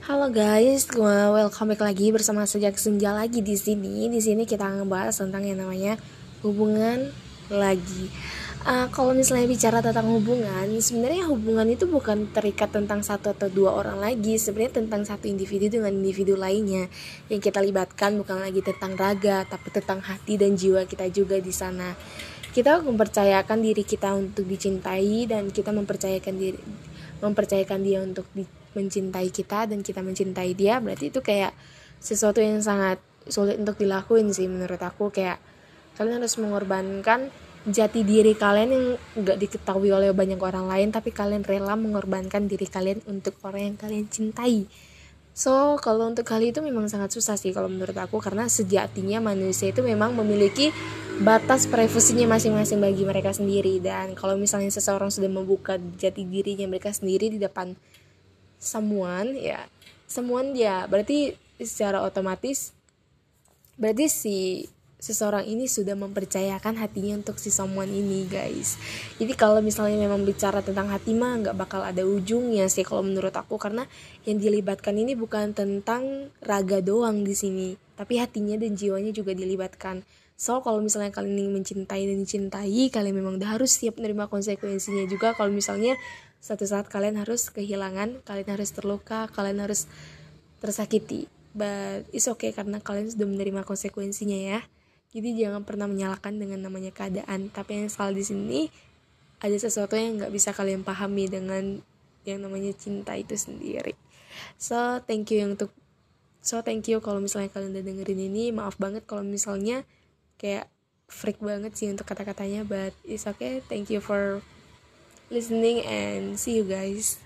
Halo guys, welcome back lagi bersama sejak senja lagi di sini. Di sini kita ngebahas tentang yang namanya hubungan lagi. Uh, kalau misalnya bicara tentang hubungan, sebenarnya hubungan itu bukan terikat tentang satu atau dua orang lagi, sebenarnya tentang satu individu dengan individu lainnya. Yang kita libatkan bukan lagi tentang raga, tapi tentang hati dan jiwa kita juga di sana. Kita mempercayakan diri kita untuk dicintai dan kita mempercayakan diri mempercayakan dia untuk di, mencintai kita dan kita mencintai dia berarti itu kayak sesuatu yang sangat sulit untuk dilakuin sih menurut aku. Kayak kalian harus mengorbankan jati diri kalian yang gak diketahui oleh banyak orang lain tapi kalian rela mengorbankan diri kalian untuk orang yang kalian cintai. So kalau untuk hal itu memang sangat susah sih kalau menurut aku karena sejatinya manusia itu memang memiliki batas privasinya masing-masing bagi mereka sendiri. Dan kalau misalnya seseorang sudah membuka jati dirinya mereka sendiri di depan someone ya. Someone ya. Berarti secara otomatis berarti si seseorang ini sudah mempercayakan hatinya untuk si someone ini guys. Jadi kalau misalnya memang bicara tentang hati mah nggak bakal ada ujungnya sih kalau menurut aku. Karena yang dilibatkan ini bukan tentang raga doang di sini tapi hatinya dan jiwanya juga dilibatkan so kalau misalnya kalian ingin mencintai dan dicintai kalian memang udah harus siap menerima konsekuensinya juga. Kalau misalnya satu saat kalian harus kehilangan kalian harus terluka kalian harus tersakiti. But it's okay karena kalian sudah menerima konsekuensinya ya. Jadi jangan pernah menyalahkan dengan namanya keadaan. Tapi yang salah di sini ada sesuatu yang nggak bisa kalian pahami dengan yang namanya cinta itu sendiri. So thank you yang untuk so thank you kalau misalnya kalian udah dengerin ini. Maaf banget kalau misalnya kayak freak banget sih untuk kata-katanya but it's okay. Thank you for listening and see you guys